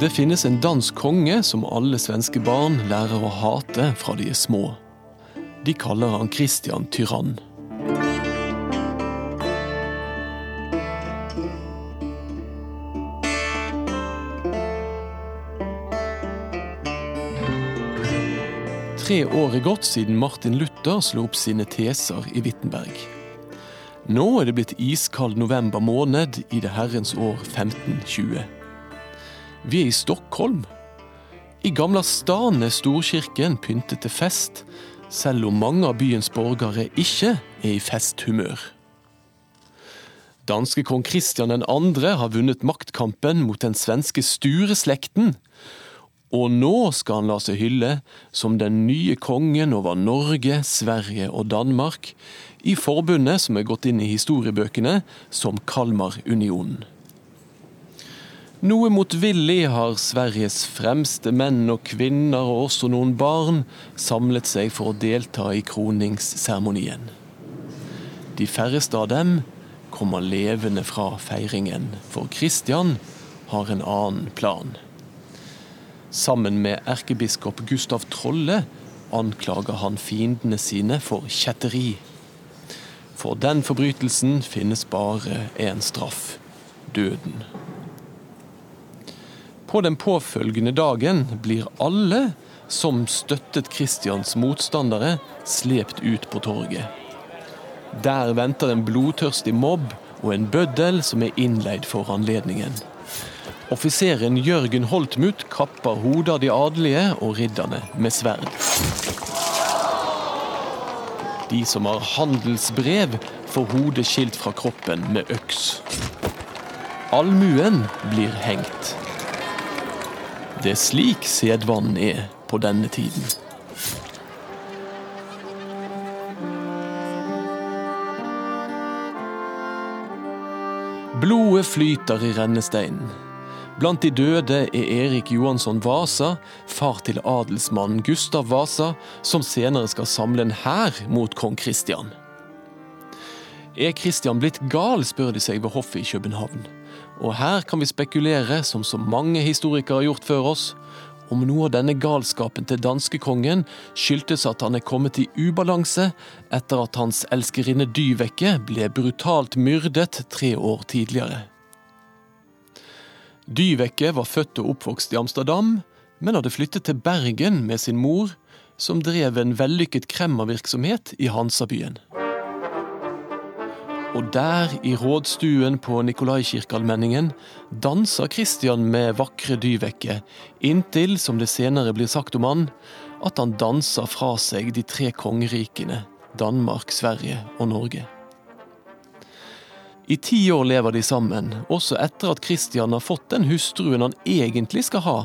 Det finnes en dansk konge som alle svenske barn lærer å hate fra de er små. De kaller han Christian Tyrann. Tre år er gått siden Martin Luther slo opp sine teser i Wittenberg. Nå er det blitt iskald november måned i det herrens år 1520. Vi er i Stockholm. I Gamla stan er storkirken pyntet til fest, selv om mange av byens borgere ikke er i festhumør. Danske kong Kristian 2. har vunnet maktkampen mot den svenske Sture-slekten, og nå skal han la seg hylle som den nye kongen over Norge, Sverige og Danmark, i forbundet som er gått inn i historiebøkene som Kalmarunionen. Noe motvillig har Sveriges fremste menn og kvinner, og også noen barn, samlet seg for å delta i kroningsseremonien. De færreste av dem kommer levende fra feiringen, for Kristian har en annen plan. Sammen med erkebiskop Gustav Trolle anklager han fiendene sine for kjetteri. For den forbrytelsen finnes bare én straff døden. På den påfølgende dagen blir alle som støttet Kristians motstandere, slept ut på torget. Der venter en blodtørstig mobb og en bøddel som er innleid for anledningen. Offiseren Jørgen Holtmut kapper hodet av de adelige og ridderne med sverd. De som har handelsbrev, får hodet skilt fra kroppen med øks. Allmuen blir hengt. Det er slik sedvanen er på denne tiden. Blodet flyter i rennesteinen. Blant de døde er Erik Johansson Vasa, far til adelsmannen Gustav Vasa, som senere skal samle en hær mot kong Kristian. Er Kristian blitt gal, spør de seg ved hoffet i København. Og her kan vi spekulere, som så mange historikere har gjort før oss, om noe av denne galskapen til danskekongen skyldtes at han er kommet i ubalanse etter at hans elskerinne Dyveke ble brutalt myrdet tre år tidligere. Dyveke var født og oppvokst i Amsterdam, men hadde flyttet til Bergen med sin mor, som drev en vellykket kremmervirksomhet i Hansabyen. Og der, i rådstuen på Nikolaikirkeallmenningen, danser Kristian med vakre Dyveke, inntil, som det senere blir sagt om han, at han danser fra seg de tre kongerikene Danmark, Sverige og Norge. I ti år lever de sammen, også etter at Kristian har fått den hustruen han egentlig skal ha.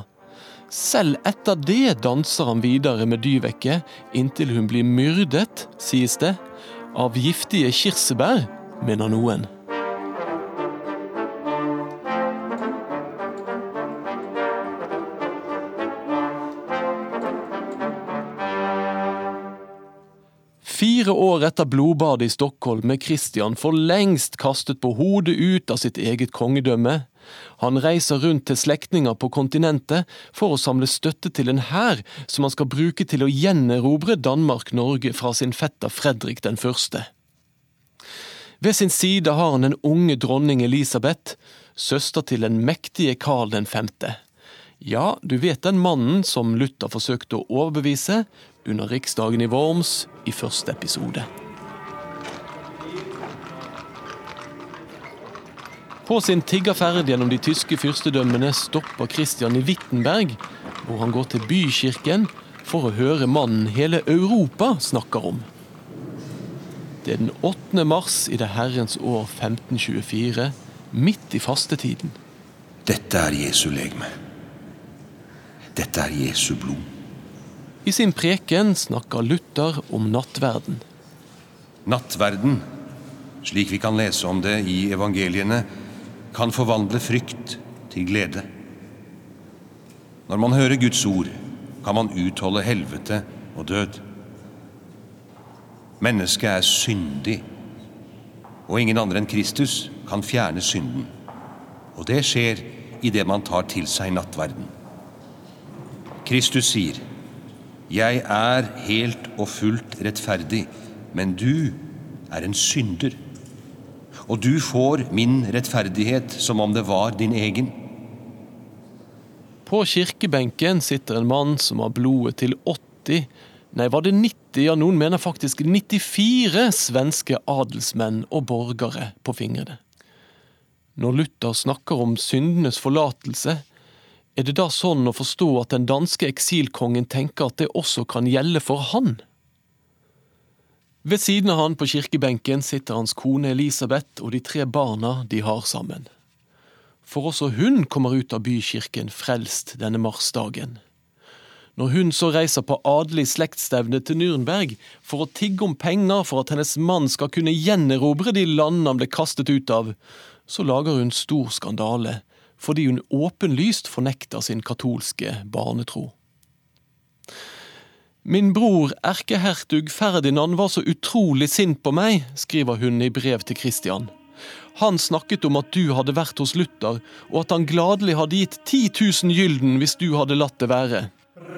Selv etter det danser han videre med Dyveke inntil hun blir myrdet, sies det, av giftige kirsebær, mener noen. Fire år etter blodbadet i Stockholm er Christian for lengst kastet på hodet ut av sitt eget kongedømme. Han reiser rundt til slektninger på kontinentet for å samle støtte til en hær som han skal bruke til å gjenerobre Danmark-Norge fra sin fetter Fredrik den første. Ved sin side har han den unge dronning Elisabeth, søster til den mektige Karl 5. Ja, du vet den mannen som Luther forsøkte å overbevise under riksdagen i Worms i første episode. På sin tiggerferd gjennom de tyske fyrstedømmene stopper Christian i Wittenberg, hvor han går til bykirken for å høre mannen hele Europa snakker om. Det er den 8. mars i det herrens år 1524, midt i fastetiden. Dette er Jesu legeme. Dette er Jesu blod. I sin preken snakker Luther om nattverden. Nattverden, slik vi kan lese om det i evangeliene, kan forvandle frykt til glede. Når man hører Guds ord, kan man utholde helvete og død. Mennesket er syndig, og ingen andre enn Kristus kan fjerne synden. Og det skjer idet man tar til seg nattverden. Kristus sier, 'Jeg er helt og fullt rettferdig, men du er en synder.' Og du får min rettferdighet som om det var din egen. På kirkebenken sitter en mann som har blodet til 80, nei, var det 90, ja, noen mener faktisk 94 svenske adelsmenn og borgere på fingrene. Når Luther snakker om syndenes forlatelse, er det da sånn å forstå at den danske eksilkongen tenker at det også kan gjelde for han? Ved siden av han på kirkebenken sitter hans kone Elisabeth og de tre barna de har sammen. For også hun kommer ut av bykirken frelst denne marsdagen. Når hun så reiser på adelig slektsstevne til Nürnberg for å tigge om penger for at hennes mann skal kunne gjenerobre de landene han ble kastet ut av, så lager hun stor skandale fordi hun åpenlyst fornekter sin katolske barnetro. Min bror erkehertug Ferdinand var så utrolig sint på meg, skriver hun i brev til Christian. Han snakket om at du hadde vært hos Luther, og at han gladelig hadde gitt 10 000 gylden hvis du hadde latt det være. Hun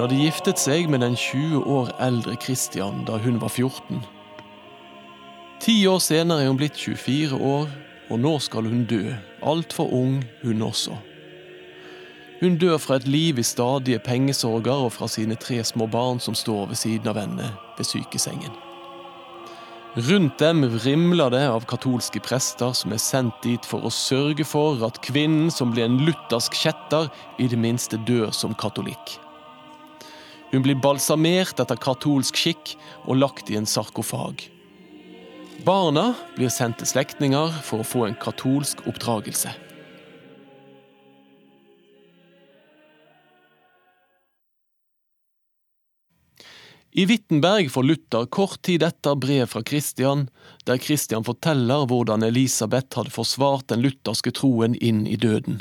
hadde giftet seg med den 20 år eldre Christian da hun var 14. Ti år senere er hun blitt 24 år, og nå skal hun dø. Altfor ung, hun også. Hun dør fra et liv i stadige pengesorger og fra sine tre små barn som står ved siden av henne ved sykesengen. Rundt dem vrimler det av katolske prester som er sendt dit for å sørge for at kvinnen som blir en luthersk kjetter, i det minste dør som katolikk. Hun blir balsamert etter katolsk skikk og lagt i en sarkofag. Barna blir sendt til slektninger for å få en katolsk oppdragelse. I Wittenberg får Luther kort tid etter brev fra Kristian, der Kristian forteller hvordan Elisabeth hadde forsvart den lutherske troen inn i døden.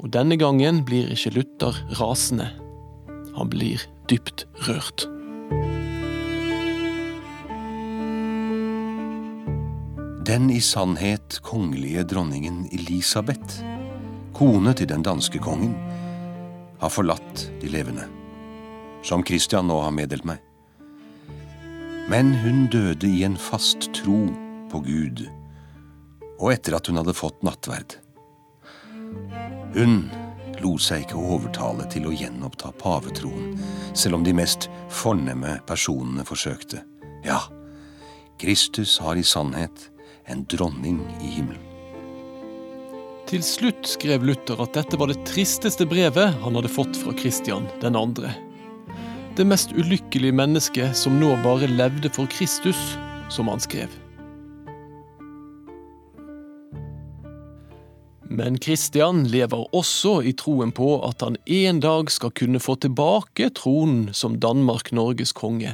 Og denne gangen blir ikke Luther rasende. Han blir dypt rørt. Den i sannhet kongelige dronningen Elisabeth, kone til den danske kongen, har forlatt de levende, som Christian nå har meddelt meg. Men hun døde i en fast tro på Gud, og etter at hun hadde fått nattverd. Hun lot seg ikke overtale til å gjenoppta pavetroen, selv om de mest fornemme personene forsøkte. Ja, Kristus har i sannhet en dronning i himmelen. Til slutt skrev Luther at dette var det tristeste brevet han hadde fått fra Kristian den andre. Det mest ulykkelige mennesket som nå bare levde for Kristus, som han skrev. Men Kristian lever også i troen på at han en dag skal kunne få tilbake tronen som Danmark-Norges konge.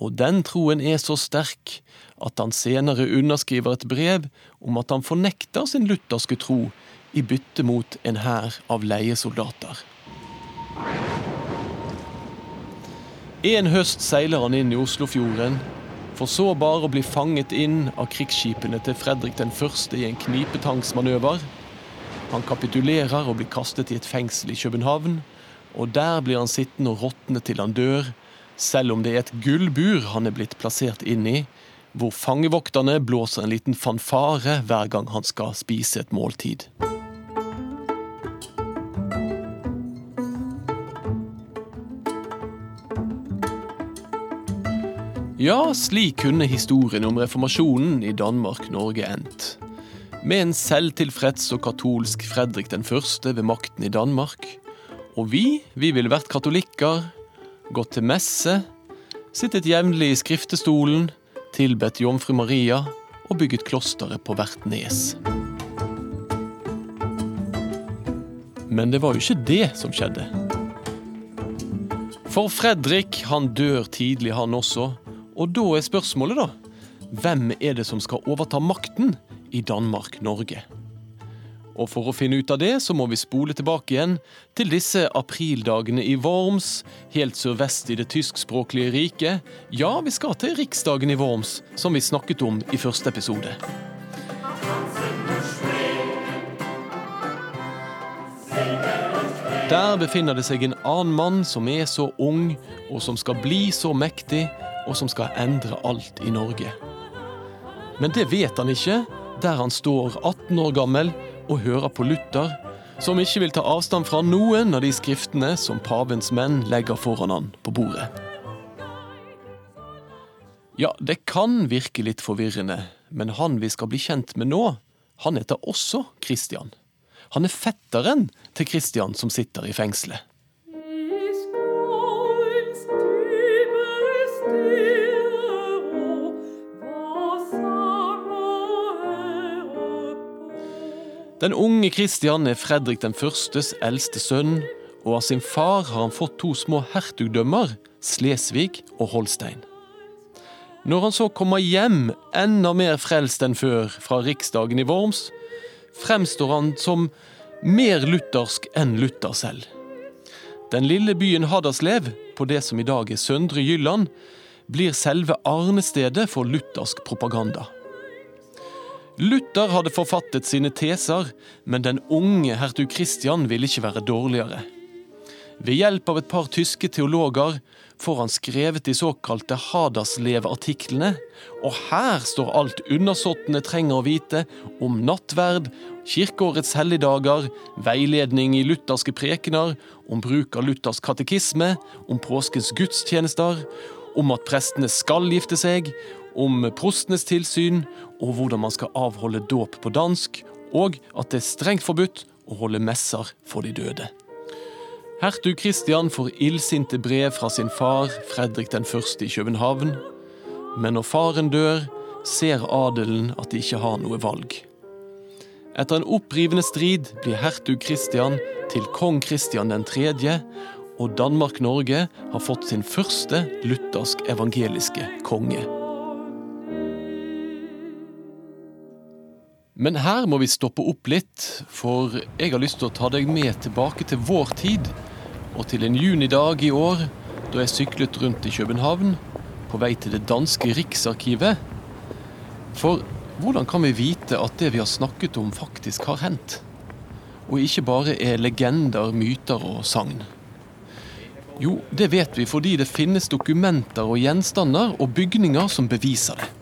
Og den troen er så sterk at han senere underskriver et brev om at han fornekter sin lutherske tro i bytte mot en hær av leiesoldater. En høst seiler han inn i Oslofjorden, for så bare å bli fanget inn av krigsskipene til Fredrik den første i en knipetangsmanøver. Han kapitulerer og blir kastet i et fengsel i København, og der blir han sittende og råtne til han dør, selv om det er et gullbur han er blitt plassert inn i, hvor fangevokterne blåser en liten fanfare hver gang han skal spise et måltid. Ja, slik kunne historien om reformasjonen i Danmark-Norge endt. Med en selvtilfreds og katolsk Fredrik den første ved makten i Danmark. Og vi, vi ville vært katolikker, gått til messe, sittet jevnlig i skriftestolen, tilbedt Jomfru Maria og bygget klosteret på hvert nes. Men det var jo ikke det som skjedde. For Fredrik, han dør tidlig, han også. Og da er spørsmålet, da, hvem er det som skal overta makten i Danmark-Norge? Og for å finne ut av det, så må vi spole tilbake igjen til disse aprildagene i Worms, helt sørvest i det tyskspråklige riket. Ja, vi skal til riksdagen i Worms, som vi snakket om i første episode. Der befinner det seg en annen mann som er så ung, og som skal bli så mektig, og som skal endre alt i Norge. Men det vet han ikke, der han står 18 år gammel og hører på Luther, som ikke vil ta avstand fra noen av de skriftene som pavens menn legger foran han på bordet. Ja, det kan virke litt forvirrende, men han vi skal bli kjent med nå, han heter også Christian. Han er fetteren til Christian som sitter i fengselet. Den unge Kristian er Fredrik den førstes eldste sønn, og av sin far har han fått to små hertugdømmer, Slesvig og Holstein. Når han så kommer hjem, enda mer frelst enn før, fra riksdagen i Worms, fremstår han som mer luthersk enn Luther selv. Den lille byen Haderslev, på det som i dag er Søndre Jylland, blir selve arnestedet for luthersk propaganda. Luther hadde forfattet sine teser, men den unge hertug Christian ville ikke være dårligere. Ved hjelp av et par tyske teologer får han skrevet de såkalte Hadaslev-artiklene, og her står alt undersåttene trenger å vite om nattverd, kirkeårets helligdager, veiledning i lutherske prekener, om bruk av luthersk katekisme, om påskens gudstjenester, om at prestene skal gifte seg, om prostenes tilsyn, og hvordan man skal avholde dåp på dansk, og at det er strengt forbudt å holde messer for de døde. Hertug Christian får illsinte brev fra sin far Fredrik den første i København. Men når faren dør, ser adelen at de ikke har noe valg. Etter en opprivende strid blir hertug Christian til kong Christian 3., og Danmark-Norge har fått sin første luthersk evangeliske konge. Men her må vi stoppe opp litt, for jeg har lyst til å ta deg med tilbake til vår tid og til en junidag i år, da jeg syklet rundt i København på vei til det danske Riksarkivet. For hvordan kan vi vite at det vi har snakket om, faktisk har hendt? Og ikke bare er legender, myter og sagn? Jo, det vet vi fordi det finnes dokumenter og gjenstander og bygninger som beviser det.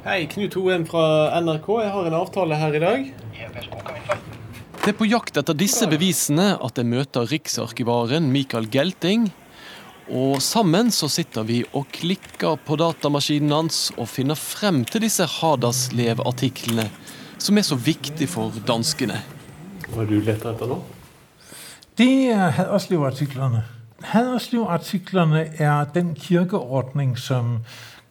Hei, Knut Hoem fra NRK. Jeg har en avtale her i dag. Det er på jakt etter disse bevisene at jeg møter riksarkivaren Michael Gelting. Og sammen så sitter vi og klikker på datamaskinen hans og finner frem til disse Hadaslev-artiklene, som er så viktig for danskene. Hva har du leter etter nå? Det er Haderslev-artiklene. Haderslev-artiklene er den kirkeordning som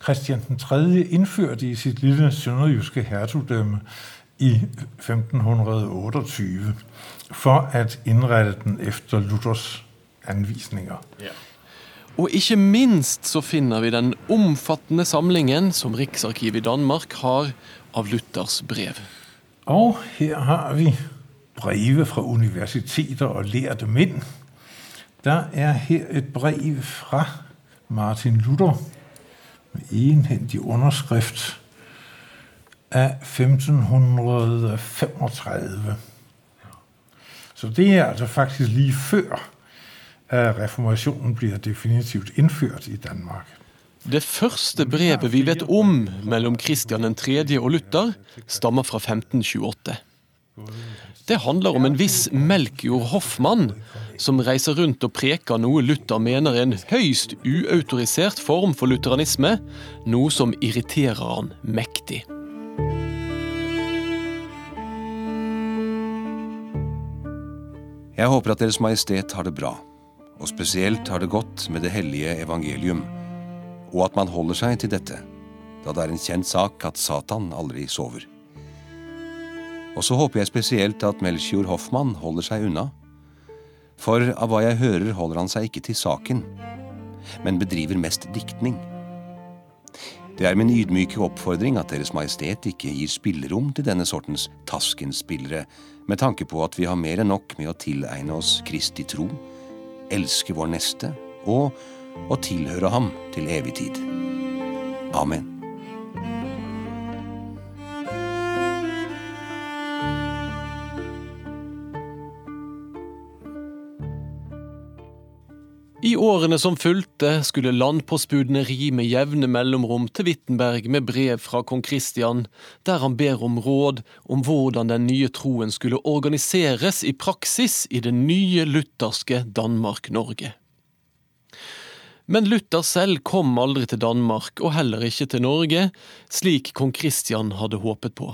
Christian 3. innførte i sitt lille sønderjyske hertugdømme i 1528 for å innrette den etter Luthers anvisninger. Ja. Og ikke minst så finner vi den omfattende samlingen som Riksarkivet i Danmark har av Luthers brev. Og her har vi brevet fra universiteter og lærde menn. Der er her et brev fra Martin Luther med enhendig underskrift av 1535. Så det er altså faktisk lige før at reformasjonen blir definitivt innført i Danmark. Det første brevet vi vet om mellom Kristian 3. og Luther, stammer fra 1528. Det handler om en viss Melkjord Hoffmann, som reiser rundt og preker noe Luther mener er en høyst uautorisert form for lutheranisme, noe som irriterer han mektig. Jeg håper at Deres Majestet har det bra, og spesielt har det godt med det hellige evangelium, og at man holder seg til dette, da det er en kjent sak at Satan aldri sover. Og så håper jeg spesielt at Melchior Hoffmann holder seg unna, for av hva jeg hører holder han seg ikke til saken, men bedriver mest diktning. Det er min ydmyke oppfordring at Deres Majestet ikke gir spillerom til denne sortens Tasken-spillere, med tanke på at vi har mer enn nok med å tilegne oss Kristi tro, elske vår neste og å tilhøre ham til evig tid. Amen. I årene som fulgte, skulle landpostbudene ri med jevne mellomrom til Wittenberg med brev fra kong Kristian, der han ber om råd om hvordan den nye troen skulle organiseres i praksis i det nye lutherske Danmark-Norge. Men Luther selv kom aldri til Danmark, og heller ikke til Norge, slik kong Kristian hadde håpet på.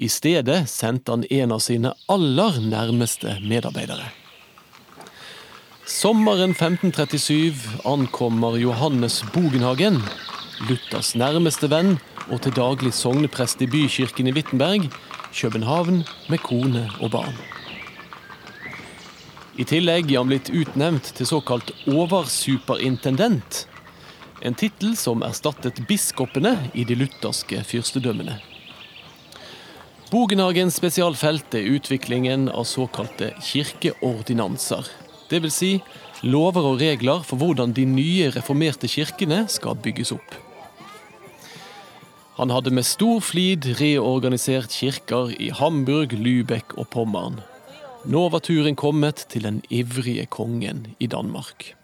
I stedet sendte han en av sine aller nærmeste medarbeidere. Sommeren 1537 ankommer Johannes Bogenhagen, Luthers nærmeste venn og til daglig sogneprest i bykirken i Wittenberg, København med kone og barn. I tillegg er han blitt utnevnt til såkalt oversuperintendent, en tittel som erstattet biskopene i de lutherske fyrstedømmene. Bogenhagens spesialfelt er utviklingen av såkalte kirkeordinanser Dvs. Si, lover og regler for hvordan de nye reformerte kirkene skal bygges opp. Han hadde med stor flid reorganisert kirker i Hamburg, Lübeck og Pommern. Nå var turen kommet til den ivrige kongen i Danmark.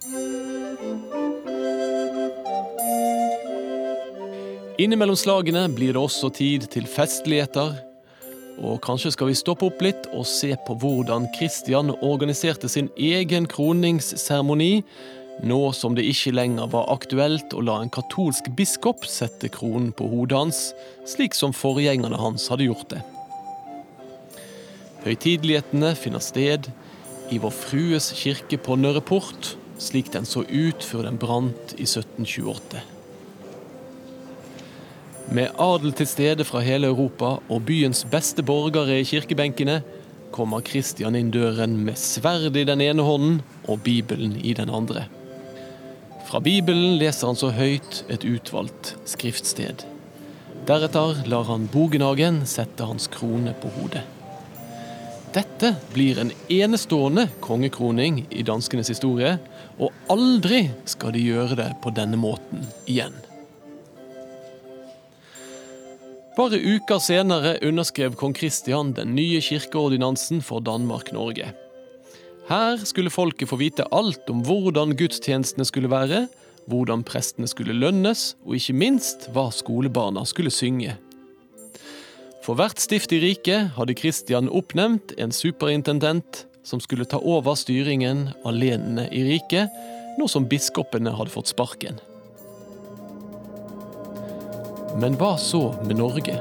Innimellom slagene blir det også tid til festligheter, og kanskje skal vi stoppe opp litt og se på hvordan Kristian organiserte sin egen kroningsseremoni, nå som det ikke lenger var aktuelt å la en katolsk biskop sette kronen på hodet hans, slik som forgjengerne hans hadde gjort det. Høytidelighetene finner sted i Vår Frues kirke på Nørreport, slik den så ut før den brant i 1728. Med adel til stede fra hele Europa og byens beste borgere i kirkebenkene, kommer Kristian inn døren med sverd i den ene hånden og Bibelen i den andre. Fra Bibelen leser han så høyt et utvalgt skriftsted. Deretter lar han Bogenhagen sette hans krone på hodet. Dette blir en enestående kongekroning i danskenes historie, og aldri skal de gjøre det på denne måten igjen. Bare uker senere underskrev kong Kristian den nye kirkeordinansen for Danmark-Norge. Her skulle folket få vite alt om hvordan gudstjenestene skulle være, hvordan prestene skulle lønnes, og ikke minst hva skolebarna skulle synge. For hvert stift i riket hadde Kristian oppnevnt en superintendent som skulle ta over styringen av lenene i riket, nå som biskopene hadde fått sparken. Men hva så med Norge?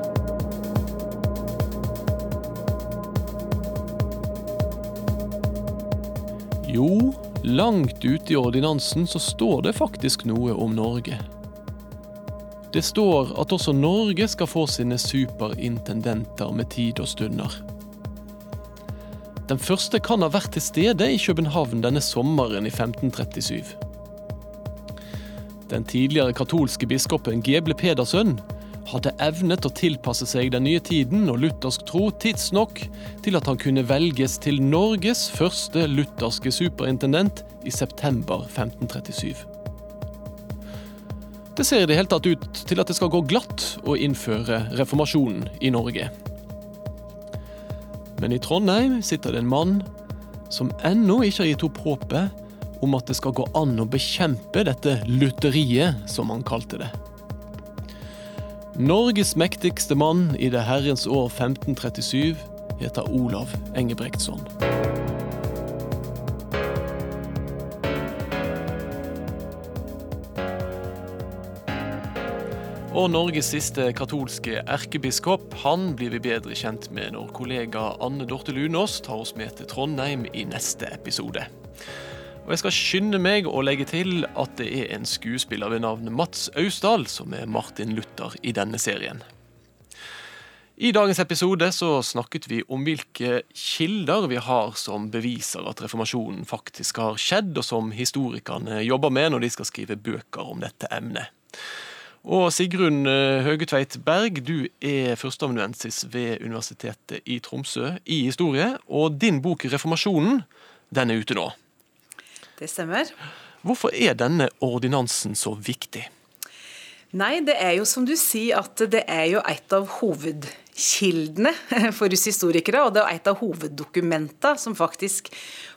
Jo, langt ute i ordinansen så står det faktisk noe om Norge. Det står at også Norge skal få sine superintendenter med tid og stunder. Den første kan ha vært til stede i København denne sommeren i 1537. Den tidligere katolske biskopen Geble Pedersen hadde evnet å tilpasse seg den nye tiden og luthersk tro tidsnok til at han kunne velges til Norges første lutherske superintendent i september 1537. Det ser i det hele tatt ut til at det skal gå glatt å innføre reformasjonen i Norge. Men i Trondheim sitter det en mann som ennå ikke har gitt opp håpet om at det skal gå an å bekjempe dette lutteriet, som han kalte det. Norges mektigste mann i det herrens år 1537 heter Olav Engebrektsson. Og Norges siste katolske erkebiskop han blir vi bedre kjent med når kollega Anne Dorte Lunås tar oss med til Trondheim i neste episode. Og jeg skal skynde meg å legge til at det er en skuespiller ved navn Mats Austdal som er Martin Luther i denne serien. I dagens episode så snakket vi om hvilke kilder vi har som beviser at reformasjonen faktisk har skjedd, og som historikerne jobber med når de skal skrive bøker om dette emnet. Og Sigrun eh, Høgetveit Berg, du er førsteamanuensis ved Universitetet i Tromsø i historie. Og din bok 'Reformasjonen' den er ute nå. Det stemmer. Hvorfor er denne ordinansen så viktig? Nei, det er jo som du sier at det er jo et av hovedkildene for oss historikere, og det er et av hoveddokumentene som faktisk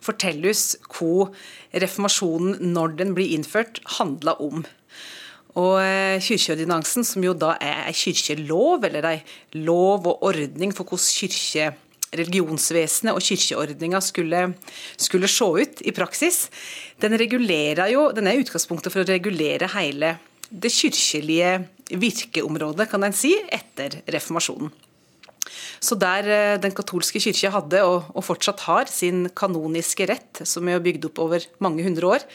forteller oss hva reformasjonen, når den blir innført, handla om. Og eh, Kirkeordinansen, som jo da er ei kirkelov, eller ei lov og ordning for hvordan kirke religionsvesenet og kirkeordninga skulle, skulle se ut i praksis, den, jo, den er utgangspunktet for å regulere hele det kirkelige virkeområdet, kan en si, etter reformasjonen. Så der eh, den katolske kirke hadde, og fortsatt har, sin kanoniske rett, som er bygd opp over mange hundre år,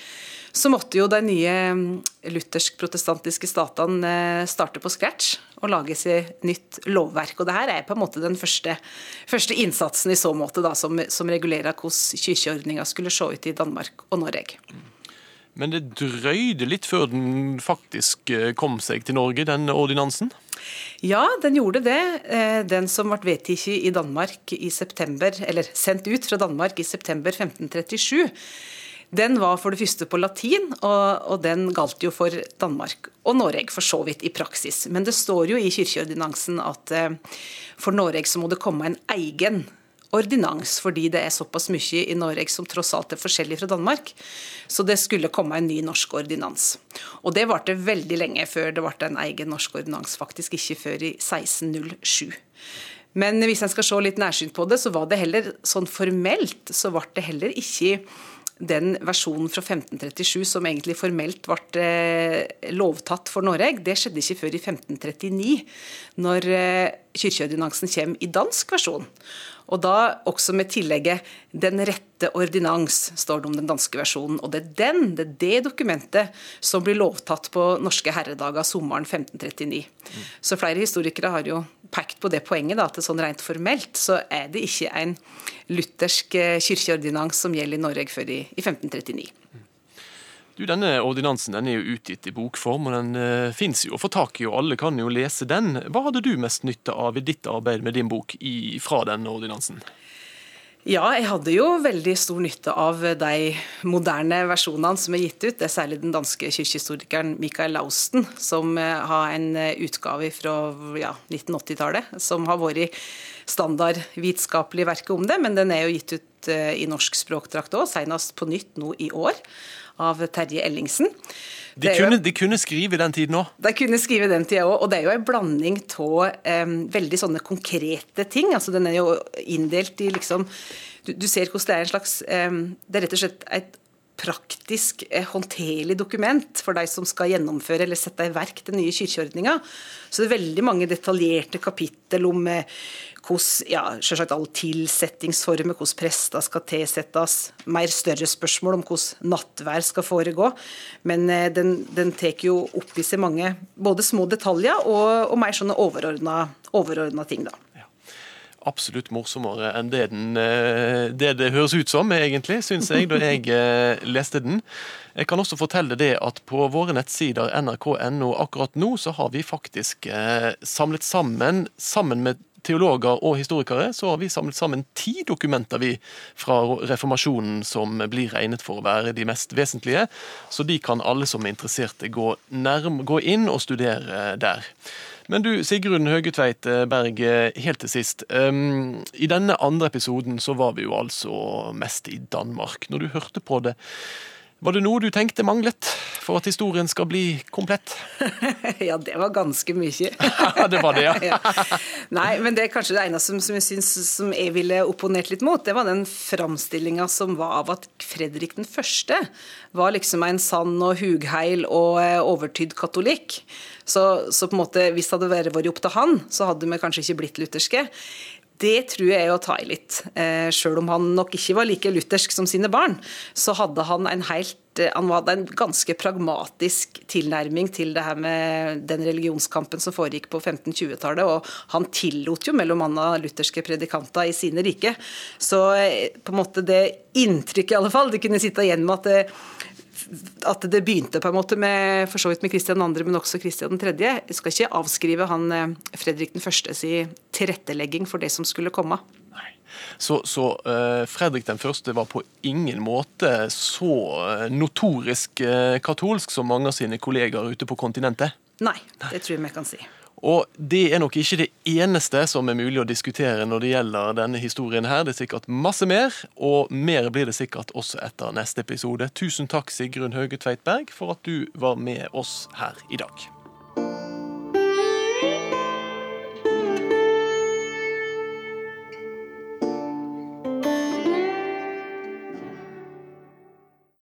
så måtte jo de nye mm, luthersk-protestantiske statene eh, starte på scratch og lage seg nytt lovverk. Og det her er på en måte den første, første innsatsen i så måte da, som, som regulerer hvordan kirkeordninga skulle se ut i Danmark og Norge. Men det drøyde litt før den faktisk eh, kom seg til Norge, den ordinansen? Ja, den gjorde det. Eh, den som ble vedtatt i Danmark i september, eller sendt ut fra Danmark i september 1537 den var for det første på latin, og, og den galt jo for Danmark og Norge for så vidt i praksis. Men det står jo i kirkeordinansen at eh, for Norge så må det komme en egen ordinans, fordi det er såpass mye i Norge som tross alt er forskjellig fra Danmark. Så det skulle komme en ny norsk ordinans. Og det varte veldig lenge før det ble en egen norsk ordinans, faktisk ikke før i 1607. Men hvis en skal se litt nærsynt på det, så var det heller sånn formelt så ble det heller ikke den versjonen fra 1537 som egentlig formelt ble eh, lovtatt for Norge, det skjedde ikke før i 1539, når eh, kirkeordinansen kommer i dansk versjon. Og da også med tillegget 'den rette ordinans', står det om den danske versjonen. Og det er den, det er det dokumentet som blir lovtatt på norske herredager sommeren 1539. Mm. Så flere historikere har jo pekt på det poenget da, at sånn rent formelt så er det ikke en luthersk eh, kirkeordinans som gjelder i Norge før i, i 1539. Du, Denne ordinansen den er jo utgitt i bokform, og den uh, fins jo å få tak i, og alle kan jo lese den. Hva hadde du mest nytte av i ditt arbeid med din bok i, fra denne ordinansen? Ja, jeg hadde jo veldig stor nytte av de moderne versjonene som er gitt ut. Det er særlig den danske kirkehistorikeren Michael Lausten, som eh, har en eh, utgave fra ja, 1980-tallet, som har vært standardvitenskapelig verke om det, men den er jo gitt ut i norsk språkdrakt òg, senest på nytt nå i år av Terje Ellingsen. De kunne, jo, de kunne, skrive den tiden òg? De kunne skrive den tida òg. Og det er jo en blanding av um, veldig sånne konkrete ting. altså Den er jo inndelt i liksom Du, du ser hvordan det er en slags um, Det er rett og slett et praktisk eh, håndterlig dokument for deg som skal gjennomføre eller sette i verk den nye kirkeordninga. Så det er veldig mange detaljerte kapittel om eh, hvordan ja, selvsagt alle tilsettingsformer, hvordan prester skal tilsettes, mer større spørsmål om hvordan nattvær skal foregå. Men eh, den, den tar jo opp i seg mange både små detaljer og, og mer sånne overordna ting. da absolutt morsommere enn det, den, eh, det, det høres ut som, egentlig, syns jeg, da jeg eh, leste den. Jeg kan også fortelle det at på våre nettsider nrk.no akkurat nå, så har vi faktisk samlet sammen, sammen med teologer og historikere, så har vi samlet sammen ti dokumenter vi fra reformasjonen som blir regnet for å være de mest vesentlige. Så de kan alle som er interesserte gå, nærm, gå inn og studere der. Men du, Sigrun Høgetveit Berg, helt til sist. Um, I denne andre episoden så var vi jo altså mest i Danmark. Når du hørte på det, var det noe du tenkte manglet for at historien skal bli komplett? ja, det var ganske mye. det var det, ja. ja. Nei, men det er kanskje det eneste som, som jeg synes som jeg ville opponert litt mot. Det var den framstillinga som var av at Fredrik den første var liksom en sann og hugheil og eh, overtydd katolikk. Så, så, på en måte, hvis det hadde vært opp til han, så hadde vi kanskje ikke blitt lutherske. Det tror jeg er å ta i litt. Eh, Sjøl om han nok ikke var like luthersk som sine barn, så hadde han en helt eh, han hadde en ganske pragmatisk tilnærming til det her med den religionskampen som foregikk på 1520-tallet. Og han tillot jo mellom annet lutherske predikanter i sine rike. Så eh, på en måte det inntrykket i alle fall, det kunne sitte igjen med at at det begynte på en måte med for så vidt med Kristian 2., men også Kristian 3. Jeg skal ikke avskrive han eh, Fredrik 1. si tilrettelegging for det som skulle komme. Så, så uh, Fredrik den første var på ingen måte så uh, notorisk uh, katolsk som mange av sine kollegaer ute på kontinentet? Nei, det tror jeg vi kan si. Og det er nok ikke det eneste som er mulig å diskutere når det gjelder denne historien her. Det er sikkert masse mer, og mer blir det sikkert også etter neste episode. Tusen takk, Sigrun Hauge Tveitberg, for at du var med oss her i dag.